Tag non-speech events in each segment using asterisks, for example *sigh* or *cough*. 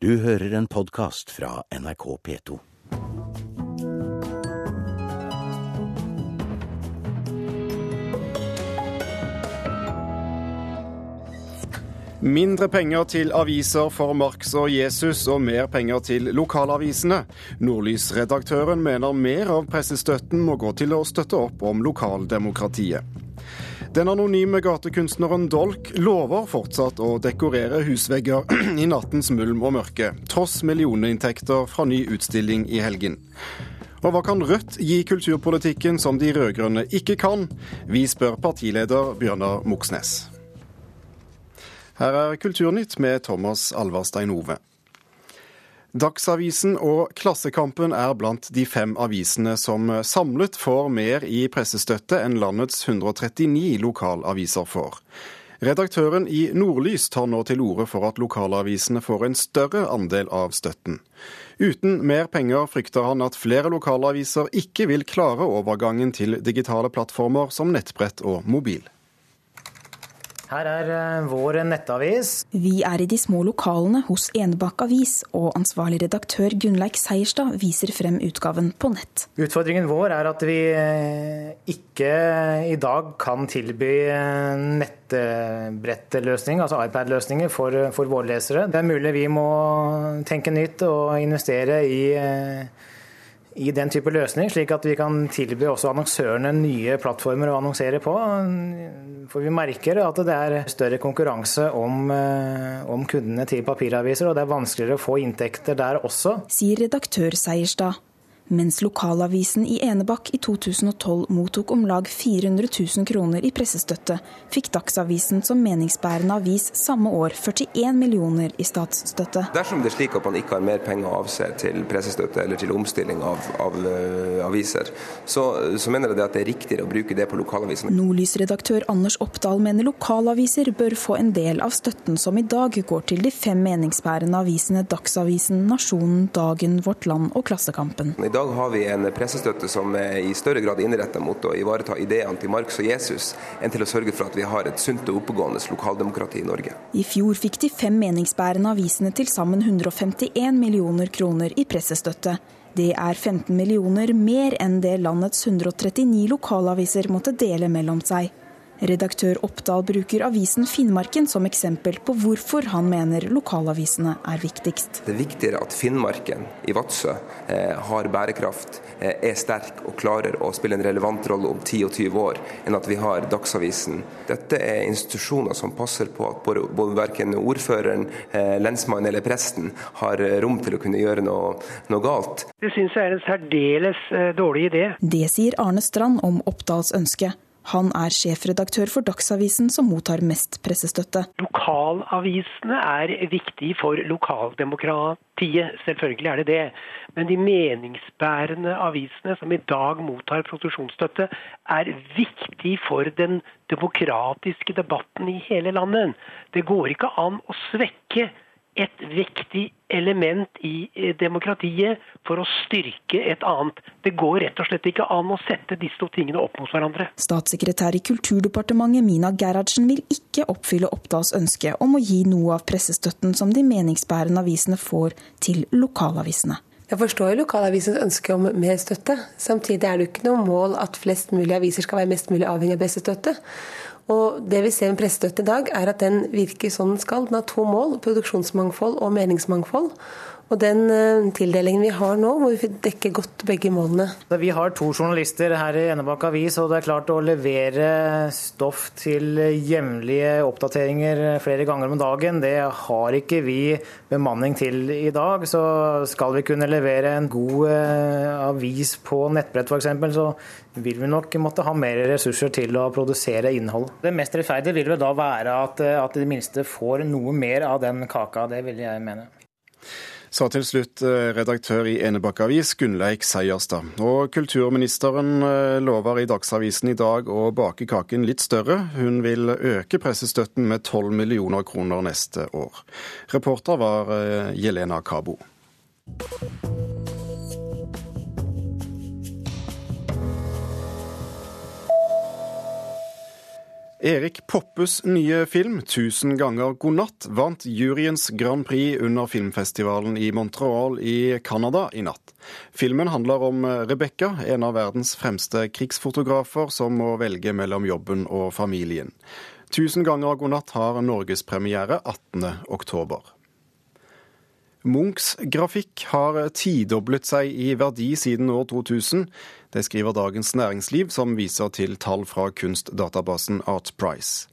Du hører en podkast fra NRK P2. Mindre penger til aviser for Marx og Jesus, og mer penger til lokalavisene. Nordlys-redaktøren mener mer av pressestøtten må gå til å støtte opp om lokaldemokratiet. Den anonyme gatekunstneren Dolk lover fortsatt å dekorere husvegger *clears throat* i nattens mulm og mørke, tross millioninntekter fra ny utstilling i helgen. Og hva kan Rødt gi kulturpolitikken som de rød-grønne ikke kan? Vi spør partileder Bjørnar Moxnes. Her er Kulturnytt med Thomas Alvarstein Ove. Dagsavisen og Klassekampen er blant de fem avisene som samlet får mer i pressestøtte enn landets 139 lokalaviser får. Redaktøren i Nordlys tar nå til orde for at lokalavisene får en større andel av støtten. Uten mer penger frykter han at flere lokalaviser ikke vil klare overgangen til digitale plattformer som nettbrett og mobil. Her er eh, vår nettavis. Vi er i de små lokalene hos Enebakk avis, og ansvarlig redaktør Gunnleik Seierstad viser frem utgaven på nett. Utfordringen vår er at vi eh, ikke i dag kan tilby eh, nettbrettløsning, altså iPad-løsninger, for, for våre lesere. Det er mulig vi må tenke nytt og investere i i den type løsning, slik at vi kan tilby også annonsørene nye plattformer å annonsere på. For vi merker at det er større konkurranse om, eh, om kundene til papiraviser, og det er vanskeligere å få inntekter der også. Sier redaktør Seierstad. Mens lokalavisen i Enebakk i 2012 mottok om lag 400 000 kroner i pressestøtte, fikk Dagsavisen som meningsbærende avis samme år 41 millioner i statsstøtte. Dersom det er slik at man ikke har mer penger å avse til pressestøtte eller til omstilling av, av uh, aviser, så, så, mener jeg at det er riktigere å bruke det på lokalavisene. Nordlysredaktør Anders Oppdal mener lokalaviser bør få en del av støtten som i dag går til de fem meningsbærende avisene Dagsavisen, Nasjonen, Dagen, Vårt Land og Klassekampen. I dag har vi en pressestøtte som er i større grad innrettet mot å ivareta ideene til Marx og Jesus, enn til å sørge for at vi har et sunt og oppegående lokaldemokrati i Norge. I fjor fikk de fem meningsbærende avisene til sammen 151 millioner kroner i pressestøtte. Det er 15 millioner mer enn det landets 139 lokalaviser måtte dele mellom seg. Redaktør Oppdal bruker avisen Finnmarken som eksempel på hvorfor han mener lokalavisene er viktigst. Det er viktigere at Finnmarken i Vadsø eh, har bærekraft, eh, er sterk og klarer å spille en relevant rolle om 10 og 20 år, enn at vi har Dagsavisen. Dette er institusjoner som passer på at både, både verken ordføreren, eh, lensmannen eller presten har eh, rom til å kunne gjøre noe, noe galt. Det syns jeg er en særdeles dårlig idé. Det sier Arne Strand om Oppdals ønske. Han er sjefredaktør for Dagsavisen, som mottar mest pressestøtte. Lokalavisene er viktige for lokaldemokratiet, selvfølgelig er det det. Men de meningsbærende avisene som i dag mottar produksjonsstøtte, er viktig for den demokratiske debatten i hele landet. Det går ikke an å svekke et viktig element i eh, demokratiet for å styrke et annet. Det går rett og slett ikke an å sette disse to tingene opp mot hverandre. Statssekretær i Kulturdepartementet Mina Gerhardsen vil ikke oppfylle Oppdals ønske om å gi noe av pressestøtten som de meningsbærende avisene får, til lokalavisene. Jeg forstår jo lokalavisens ønske om mer støtte. Samtidig er det jo ikke noe mål at flest mulig aviser skal være mest mulig avhengig av pressestøtte. Og det vi ser med pressestøtten i dag, er at den virker sånn den skal. Den har to mål, produksjonsmangfold og meningsmangfold. Og den uh, tildelingen vi har nå, hvor vi dekker godt begge målene. Vi har to journalister her i Enebakk avis, og det er klart å levere stoff til jevnlige oppdateringer flere ganger om dagen, det har ikke vi bemanning til i dag. Så skal vi kunne levere en god uh, avis på nettbrett f.eks., så vil vi nok måtte ha mer ressurser til å produsere innhold. Det mest rettferdige vil vel da være at, at de minste får noe mer av den kaka. Det vil jeg mene. Sa til slutt eh, redaktør i Enebakk Avis, Gunnleik Seierstad. Og kulturministeren eh, lover i Dagsavisen i dag å bake kaken litt større. Hun vil øke pressestøtten med 12 millioner kroner neste år. Reporter var eh, Jelena Kabo. Erik Poppes nye film 'Tusen ganger god natt' vant juryens Grand Prix under filmfestivalen i Montreal i Canada i natt. Filmen handler om Rebekka, en av verdens fremste krigsfotografer som må velge mellom jobben og familien. 'Tusen ganger god natt' har norgespremiere 18.10. Munchs grafikk har tidoblet seg i verdi siden år 2000. Det skriver Dagens Næringsliv, som viser til tall fra kunstdatabasen Artprice.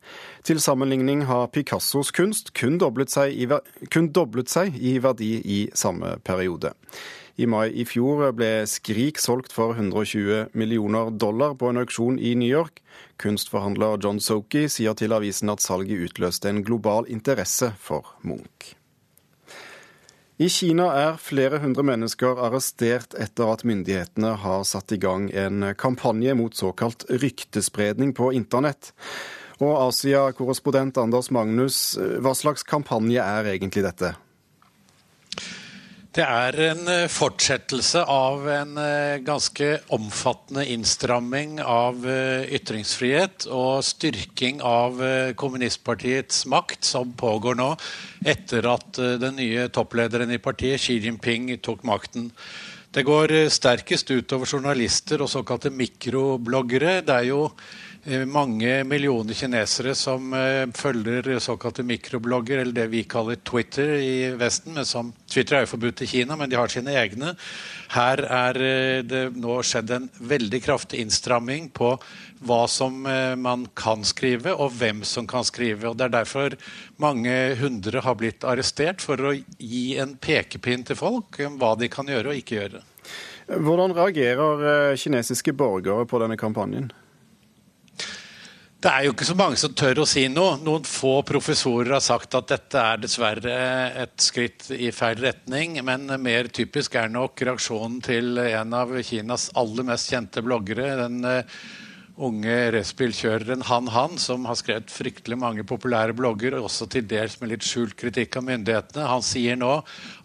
Til sammenligning har Picassos kunst kun doblet, i, kun doblet seg i verdi i samme periode. I mai i fjor ble Skrik solgt for 120 millioner dollar på en auksjon i New York. Kunstforhandler John Soki sier til avisen at salget utløste en global interesse for Munch. I Kina er flere hundre mennesker arrestert etter at myndighetene har satt i gang en kampanje mot såkalt ryktespredning på internett. Og Asia-korrespondent Anders Magnus, hva slags kampanje er egentlig dette? Det er en eh, fortsettelse av en eh, ganske omfattende innstramming av eh, ytringsfrihet og styrking av kommunistpartiets makt, som pågår nå etter at den nye topplederen i partiet, Xi Jinping, tok makten. Det går sterkest utover journalister og såkalte mikrobloggere. Det er jo mange millioner kinesere som eh, følger såkalte mikroblogger, eller det vi kaller Twitter i Vesten. som Twitter er jo forbudt i Kina, men de har sine egne. Her er eh, det nå skjedd en veldig kraftig innstramming på hva som man kan skrive, og hvem som kan skrive. og Det er derfor mange hundre har blitt arrestert for å gi en pekepinn til folk om hva de kan gjøre og ikke gjøre. Hvordan reagerer kinesiske borgere på denne kampanjen? Det er jo ikke så mange som tør å si noe. Noen få professorer har sagt at dette er dessverre et skritt i feil retning. Men mer typisk er nok reaksjonen til en av Kinas aller mest kjente bloggere. den uh, unge racerbilkjøreren Han Han, som har skrevet fryktelig mange populære blogger, også til dels med litt skjult kritikk av myndighetene. Han sier nå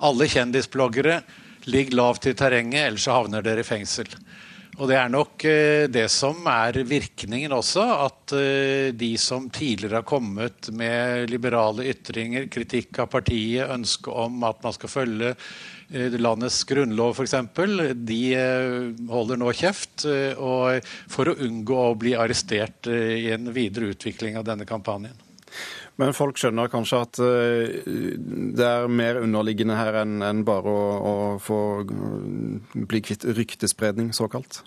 alle kjendisbloggere ligg lavt i terrenget, ellers så havner dere i fengsel. Og det er nok eh, det som er virkningen også, at eh, de som tidligere har kommet med liberale ytringer, kritikk av partiet, ønske om at man skal følge eh, landets grunnlov f.eks., de holder nå kjeft for å unngå å bli arrestert i en videre utvikling av denne kampanjen. Men folk skjønner kanskje at det er mer underliggende her enn bare å, å få bli kvitt ryktespredning, såkalt?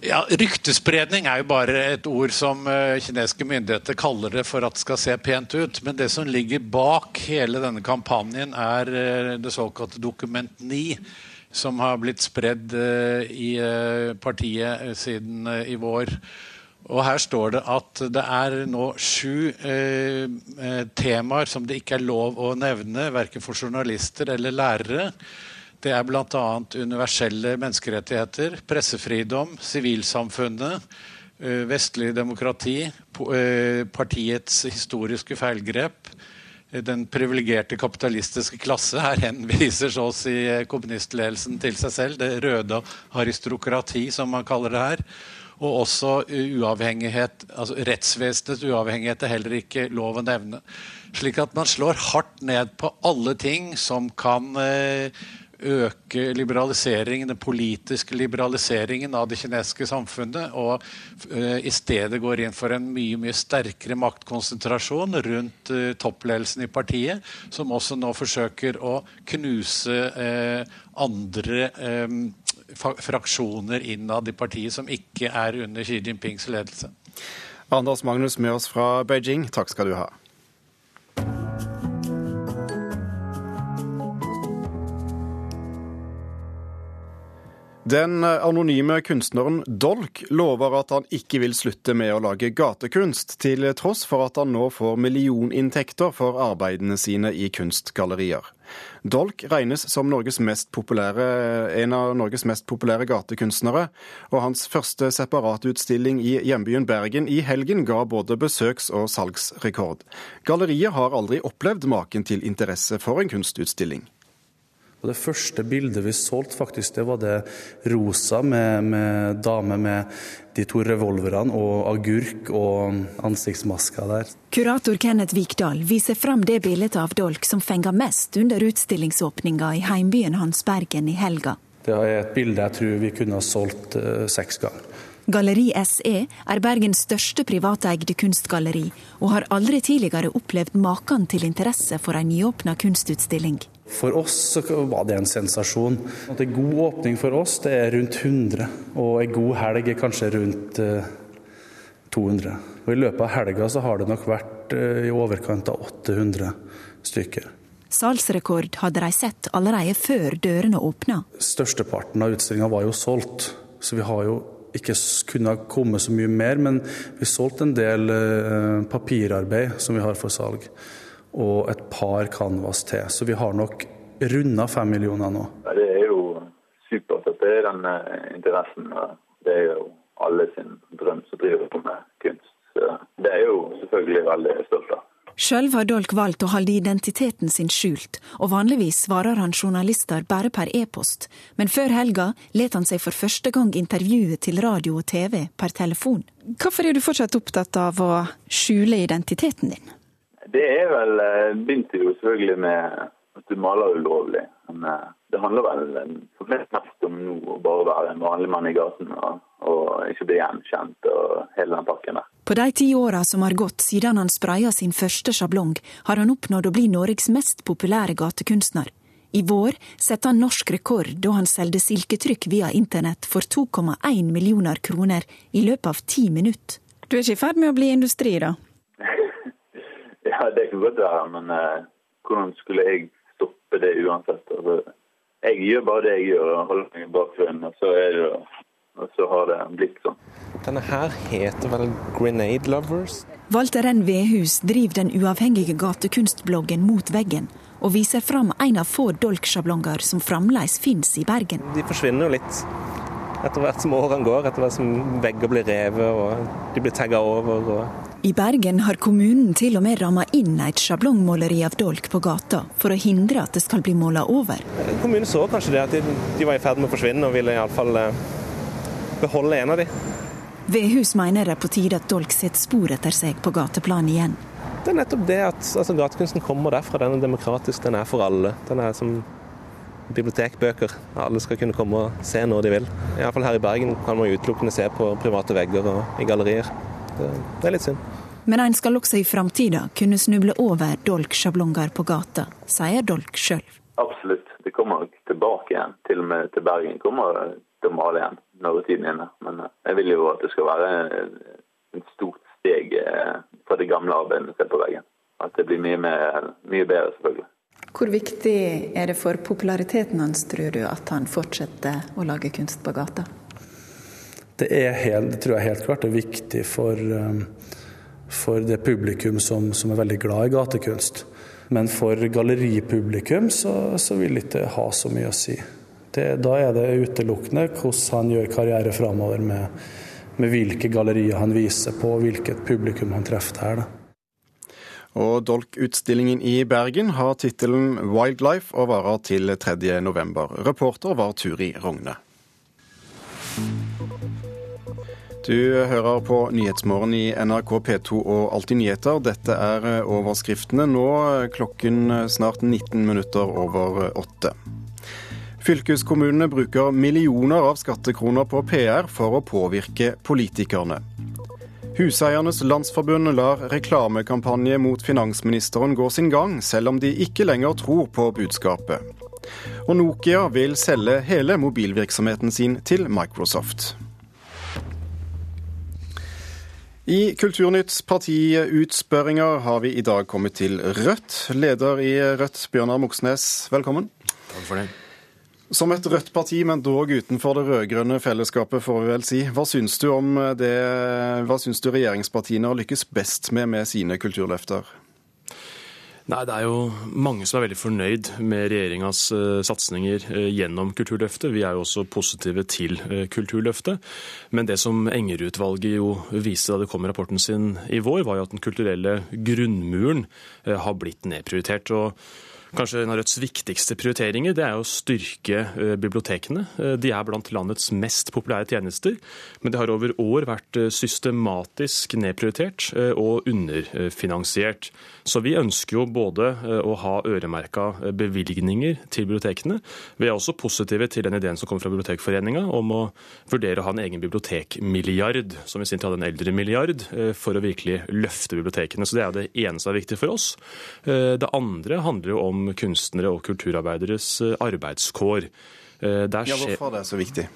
Ja, Ryktespredning er jo bare et ord som uh, kinesiske myndigheter kaller det for at det skal se pent ut. Men det som ligger bak hele denne kampanjen, er uh, det såkalte Dokument 9. Som har blitt spredd uh, i partiet siden i vår. Og her står det at det er nå sju eh, eh temaer som det ikke er lov å nevne, verken for journalister eller lærere. Det er bl.a. universelle menneskerettigheter, pressefridom, sivilsamfunnet, eh, vestlig demokrati, eh, partiets historiske feilgrep, eh, den privilegerte kapitalistiske klasse. Her henviser så å si kommunistledelsen til seg selv. Det røde aristokrati, som man kaller det her og også uavhengighet, altså rettsvesenets uavhengighet er heller ikke lov å nevne. Slik at man slår hardt ned på alle ting som kan eh, øke liberaliseringen, den politiske liberaliseringen av det kinesiske samfunnet, og uh, i stedet går inn for en mye mye sterkere maktkonsentrasjon rundt uh, toppledelsen i partiet, som også nå forsøker å knuse uh, andre fraksjoner innad i partiet som ikke er under Xi Jinpings ledelse. Anders Magnus med oss fra Beijing, takk skal du ha. Den anonyme kunstneren Dolk lover at han ikke vil slutte med å lage gatekunst, til tross for at han nå får millioninntekter for arbeidene sine i kunstgallerier. Dolk regnes som en av Norges mest populære gatekunstnere, og hans første separatutstilling i hjembyen Bergen i helgen ga både besøks- og salgsrekord. Galleriet har aldri opplevd maken til interesse for en kunstutstilling. Og Det første bildet vi solgte, faktisk, det var det rosa med, med dame med de to revolverne og agurk og ansiktsmasker der. Kurator Kenneth Vikdal viser fram det bildet av dolk som fenga mest under utstillingsåpninga i heimbyen hans Bergen i helga. Det er et bilde jeg tror vi kunne ha solgt uh, seks ganger. Galleri SE er Bergens største privateide kunstgalleri, og har aldri tidligere opplevd maken til interesse for en nyåpna kunstutstilling. For oss var det en sensasjon. At En god åpning for oss det er rundt 100, og en god helg er kanskje rundt 200. Eh, og I løpet av helga så har det nok vært eh, i overkant av 800 stykker. Salgsrekord hadde de sett allerede før dørene åpna. Størsteparten av utstillinga var jo solgt, så vi har jo ikke kunne ha kommet så mye mer. Men vi solgte en del eh, papirarbeid som vi har for salg og et par canvas til. Så vi har nok runda fem millioner nå. Det er jo supert at det er den eh, interessen. Det er jo alle sin drøm som driver på med kunst. Så det er jo selvfølgelig veldig stolt av. Sjøl har Dolk valgt å holde identiteten sin skjult, og vanligvis svarer han journalister bare per e-post, men før helga let han seg for første gang intervjue til radio og TV per telefon. Hvorfor er du fortsatt opptatt av å skjule identiteten din? Det er vel eh, Begynte jo selvfølgelig med at du maler ulovlig. Men eh, det handler vel eh, for mest om nå å bare være en vanlig mann i gaten og, og ikke bli gjenkjent og hele den pakken der. På de ti åra som har gått siden han spraya sin første sjablong, har han oppnådd å bli Norges mest populære gatekunstner. I vår satte han norsk rekord da han solgte silketrykk via internett for 2,1 millioner kroner i løpet av ti minutter. Du er ikke i ferd med å bli industri, da? *laughs* Ja, det kan godt være, men uh, hvordan skulle jeg stoppe det uansett? Altså, jeg gjør bare det jeg gjør, og holder meg bak og så er det og så har det blitt sånn. Denne her heter vel Grenade Lovers? Walter N. Vedhus driver den uavhengige gatekunstbloggen Mot veggen, og viser fram en av få dolksjablonger som fremdeles finnes i Bergen. De forsvinner jo litt etter hvert som årene går, etter hvert som vegger blir revet og de blir tagga over. Og... I Bergen har kommunen til og med ramma inn et sjablongmåleri av dolk på gata, for å hindre at det skal bli måla over. Kommunen så kanskje det, at de, de var i ferd med å forsvinne, og ville iallfall eh, beholde en av de. Vedhus mener det er på tide at dolk setter spor etter seg på gateplan igjen. Det er nettopp det at altså, gatekunsten kommer derfra. Den er demokratisk, den er for alle. Den er som bibliotekbøker. Alle skal kunne komme og se når de vil. Iallfall her i Bergen kan man utelukkende se på private vegger og i gallerier. Det, det er litt synd. Men en skal også i framtida kunne snuble over dolksjablonger på gata, sier Dolk sjøl. Absolutt. Det kommer tilbake igjen. Til og med til Bergen kommer det å male igjen når tiden er inne. Men eh, jeg vil jo at det skal være et stort steg eh, fra det gamle arbeidet vi ser på veggen. At det blir mye, mer, mye bedre, selvfølgelig. Hvor viktig er det for populariteten hans, tror du, at han fortsetter å lage kunst på gata? Det, er helt, det tror jeg helt klart er viktig for, for det publikum som, som, er veldig glad i gatekunst. Men for galleripublikum så, så vil det ikke ha så mye å si. Det, da er det utelukkende hvordan han gjør karriere framover med, med hvilke gallerier han viser på, hvilket publikum han treffer der. Da. Og Dolk-utstillingen i Bergen har tittelen 'Wildlife' og varer til 3. november. Reporter var Turi Rogne. Du hører på Nyhetsmorgen i NRK P2 og Alltid nyheter. Dette er overskriftene nå klokken snart 19 minutter over åtte. Fylkeskommunene bruker millioner av skattekroner på PR for å påvirke politikerne. Huseiernes Landsforbund lar reklamekampanje mot finansministeren gå sin gang, selv om de ikke lenger tror på budskapet. Og Nokia vil selge hele mobilvirksomheten sin til Microsoft. I Kulturnytts partiutspørringer har vi i dag kommet til Rødt. Leder i Rødt, Bjørnar Moxnes, velkommen. Takk for det. Som et rødt parti, men dog utenfor det rød-grønne fellesskapet, får vi vel si. Hva syns du om det, hva syns du regjeringspartiene har lykkes best med med sine kulturløfter? Nei, Det er jo mange som er veldig fornøyd med regjeringas uh, satsinger uh, gjennom Kulturløftet. Vi er jo også positive til uh, Kulturløftet. Men det som Enger-utvalget jo viste da det kom rapporten sin i vår, var jo at den kulturelle grunnmuren har blitt nedprioritert. og Kanskje en av Rødts viktigste prioriteringer det er å styrke eh, bibliotekene. Eh, de er blant landets mest populære tjenester, men det har over år vært eh, systematisk nedprioritert og underfinansiert. Så vi ønsker jo både å ha øremerka bevilgninger til bibliotekene. Vi er også positive til den ideen som kommer fra Bibliotekforeninga om å vurdere å ha en egen bibliotekmilliard, som i sin tid hadde en eldremilliard, for å virkelig løfte bibliotekene. Så det er det eneste som er viktig for oss. Det andre handler jo om kunstnere og kulturarbeideres eh, arbeidskår. Eh, ja, hvorfor er det så viktig?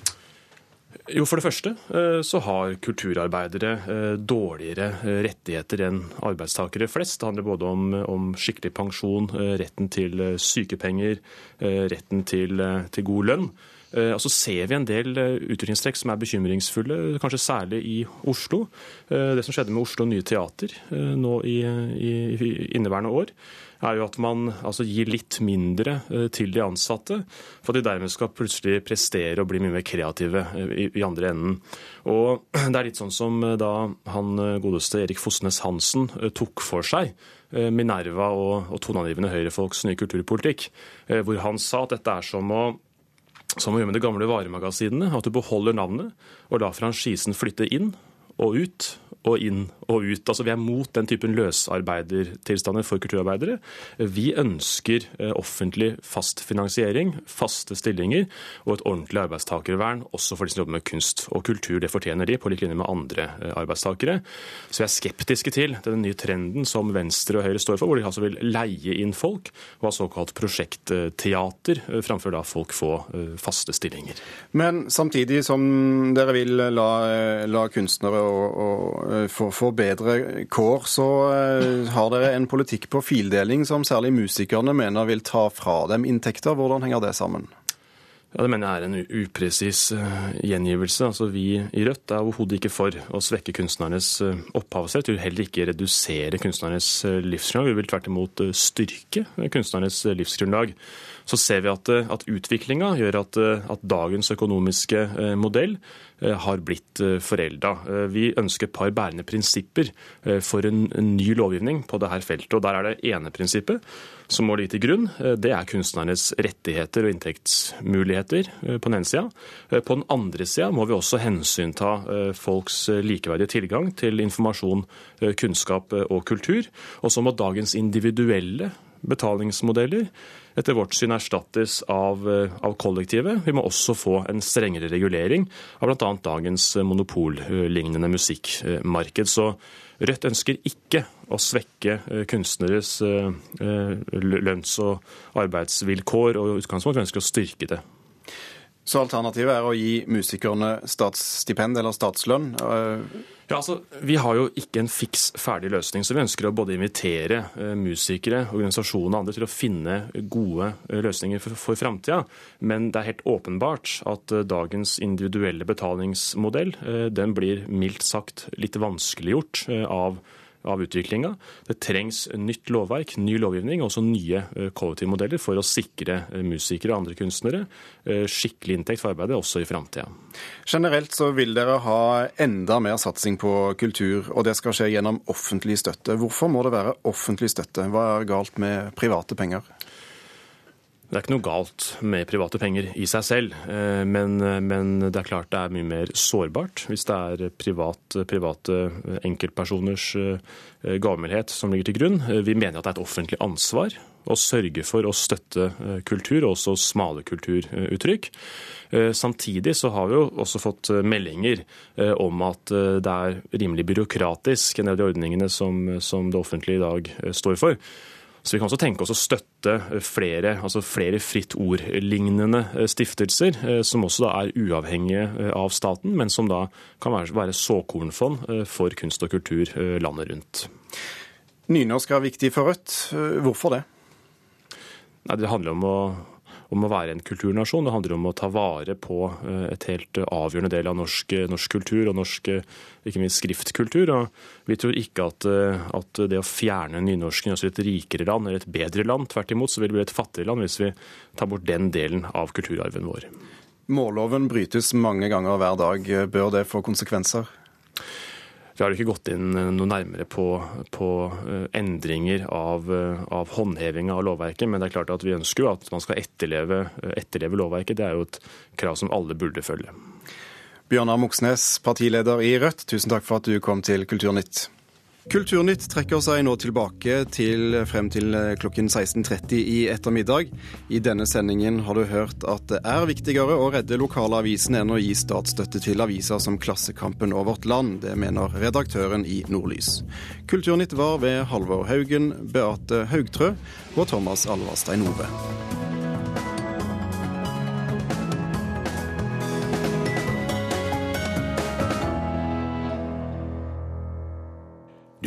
Jo, For det første eh, så har kulturarbeidere dårligere rettigheter enn arbeidstakere flest. Det handler både om, om skikkelig pensjon, retten til sykepenger, retten til, til god lønn. Og så ser vi en del utviklingstrekk som er bekymringsfulle, kanskje særlig i Oslo. Det som skjedde med Oslo Nye Teater nå i, i, i inneværende år, er jo at man altså, gir litt mindre eh, til de ansatte, for at de dermed skal plutselig prestere og bli mye mer kreative eh, i, i andre enden. Og *clears throat* Det er litt sånn som eh, da han godeste Erik Fosnes Hansen tok for seg Minerva og, og toneangivende høyrefolks nye kulturpolitikk, hvor han sa at dette er som å som å gjøre med de gamle varemagasinene, at du beholder navnet og lar franchisen flytte inn og ut og inn og ut. Altså Vi er mot den typen løsarbeidertilstander for kulturarbeidere. Vi ønsker eh, offentlig fast finansiering, faste stillinger og et ordentlig arbeidstakervern også for de som jobber med kunst og kultur. Det fortjener de, på lik linje med andre eh, arbeidstakere. Så vi er skeptiske til den nye trenden som Venstre og Høyre står for, hvor de altså vil leie inn folk og ha såkalt prosjektteater, eh, framfor da folk få faste stillinger. Men samtidig som dere vil la, la kunstnere og, og Eh, for, for bedre kår, så eh, har dere en politikk på fildeling som særlig musikerne mener vil ta fra dem inntekter. Hvordan henger det sammen? Ja, Det mener jeg er en upresis uh, gjengivelse. Altså, Vi i Rødt er overhodet ikke for å svekke kunstnernes opphavsrett. Vi vil heller ikke redusere kunstnernes livsgrunnlag. Vi vil tvert imot styrke kunstnernes livsgrunnlag. Så ser vi at, at utviklinga gjør at, at, dagens økonomiske modell har blitt forelda. Vi ønsker et par bærende prinsipper for en, ny lovgivning på dette feltet. og Der er det ene prinsippet som må ligge til grunn, eh, det er kunstnernes rettigheter og inntektsmuligheter eh, på den ene sida. Eh, på den andre sida må vi også hensynta folks likeverdige tilgang til informasjon, kunnskap og kultur. Og så må dagens individuelle betalingsmodeller etter vårt syn erstattes av, av kollektivet. Vi må også få en strengere regulering av bl.a. dagens monopollignende musikkmarked. Så Rødt ønsker ikke å svekke eh, kunstneres eh, eh, lønns- og arbeidsvilkår, og utgangspunkt ønsker å styrke det. Så alternativet er å gi musikerne statsstipend eller statslønn? Ja, altså, Vi har jo ikke en fiks ferdig løsning, så vi ønsker å både invitere musikere, organisasjoner og andre til å finne gode løsninger for, for framtida. Men det er helt åpenbart at dagens individuelle betalingsmodell den blir mildt sagt litt vanskeliggjort av av utviklinga. Det trengs nytt lovverk, ny lovgivning og også nye eh, kollektivmodeller for å sikre eh, musikere og andre kunstnere eh, skikkelig inntekt for arbeidet også i framtida. Generelt så vil dere ha enda mer satsing på kultur, og det skal skje gjennom offentlig støtte. Hvorfor må det være offentlig støtte? Hva er galt med private penger? Det er ikke noe galt med private penger i seg selv, eh, men, men det er klart det er mye mer sårbart hvis det er privat, private enkeltpersoners eh, gavmildhet som ligger til grunn. Vi mener at det er et offentlig ansvar å sørge for å støtte eh, kultur, og også smale kulturuttrykk. Samtidig så har vi jo også fått meldinger om at det er rimelig byråkratisk, en del av de ordningene som, som det offentlige i dag står for. Så vi kan også tenke oss å støtte flere, altså flere Fritt Ord-lignende eh, stiftelser, eh, som også da er uavhengige eh, av staten, men som da kan være såkornfond for kunst og kultur landet rundt. Nynorsk er viktig for Rødt. Hvorfor det? Nei, det handler om å om å være en kulturnasjon. Det handler om å ta vare på eh, et helt avgjørende del av norsk, norsk kultur og norsk ikke minst skriftkultur. Og vi tror ikke at, eh, at det å fjerne nynorsken gjør oss et rikere land eller et bedre land. Tvert imot så vil det bli et fattigere land hvis vi tar bort den delen av kulturarven vår. Målloven brytes mange ganger hver dag. Bør det få konsekvenser? Vi har ikke gått inn noe nærmere på, på endringer av, av håndheving av lovverket, men det er klart at vi ønsker jo at man skal etterleve, etterleve lovverket. Det er jo et krav som alle burde følge. Bjørnar Moxnes, partileder i Rødt, tusen takk for at du kom til Kulturnytt. Kulturnytt trekker seg nå tilbake til frem til klokken 16.30 i ettermiddag. I denne sendingen har du hørt at det er viktigere å redde lokale avisene enn å gi statsstøtte til aviser som Klassekampen og Vårt Land. Det mener redaktøren i Nordlys. Kulturnytt var ved Halvor Haugen, Beate Haugtrø og Thomas Alvarstein Ove.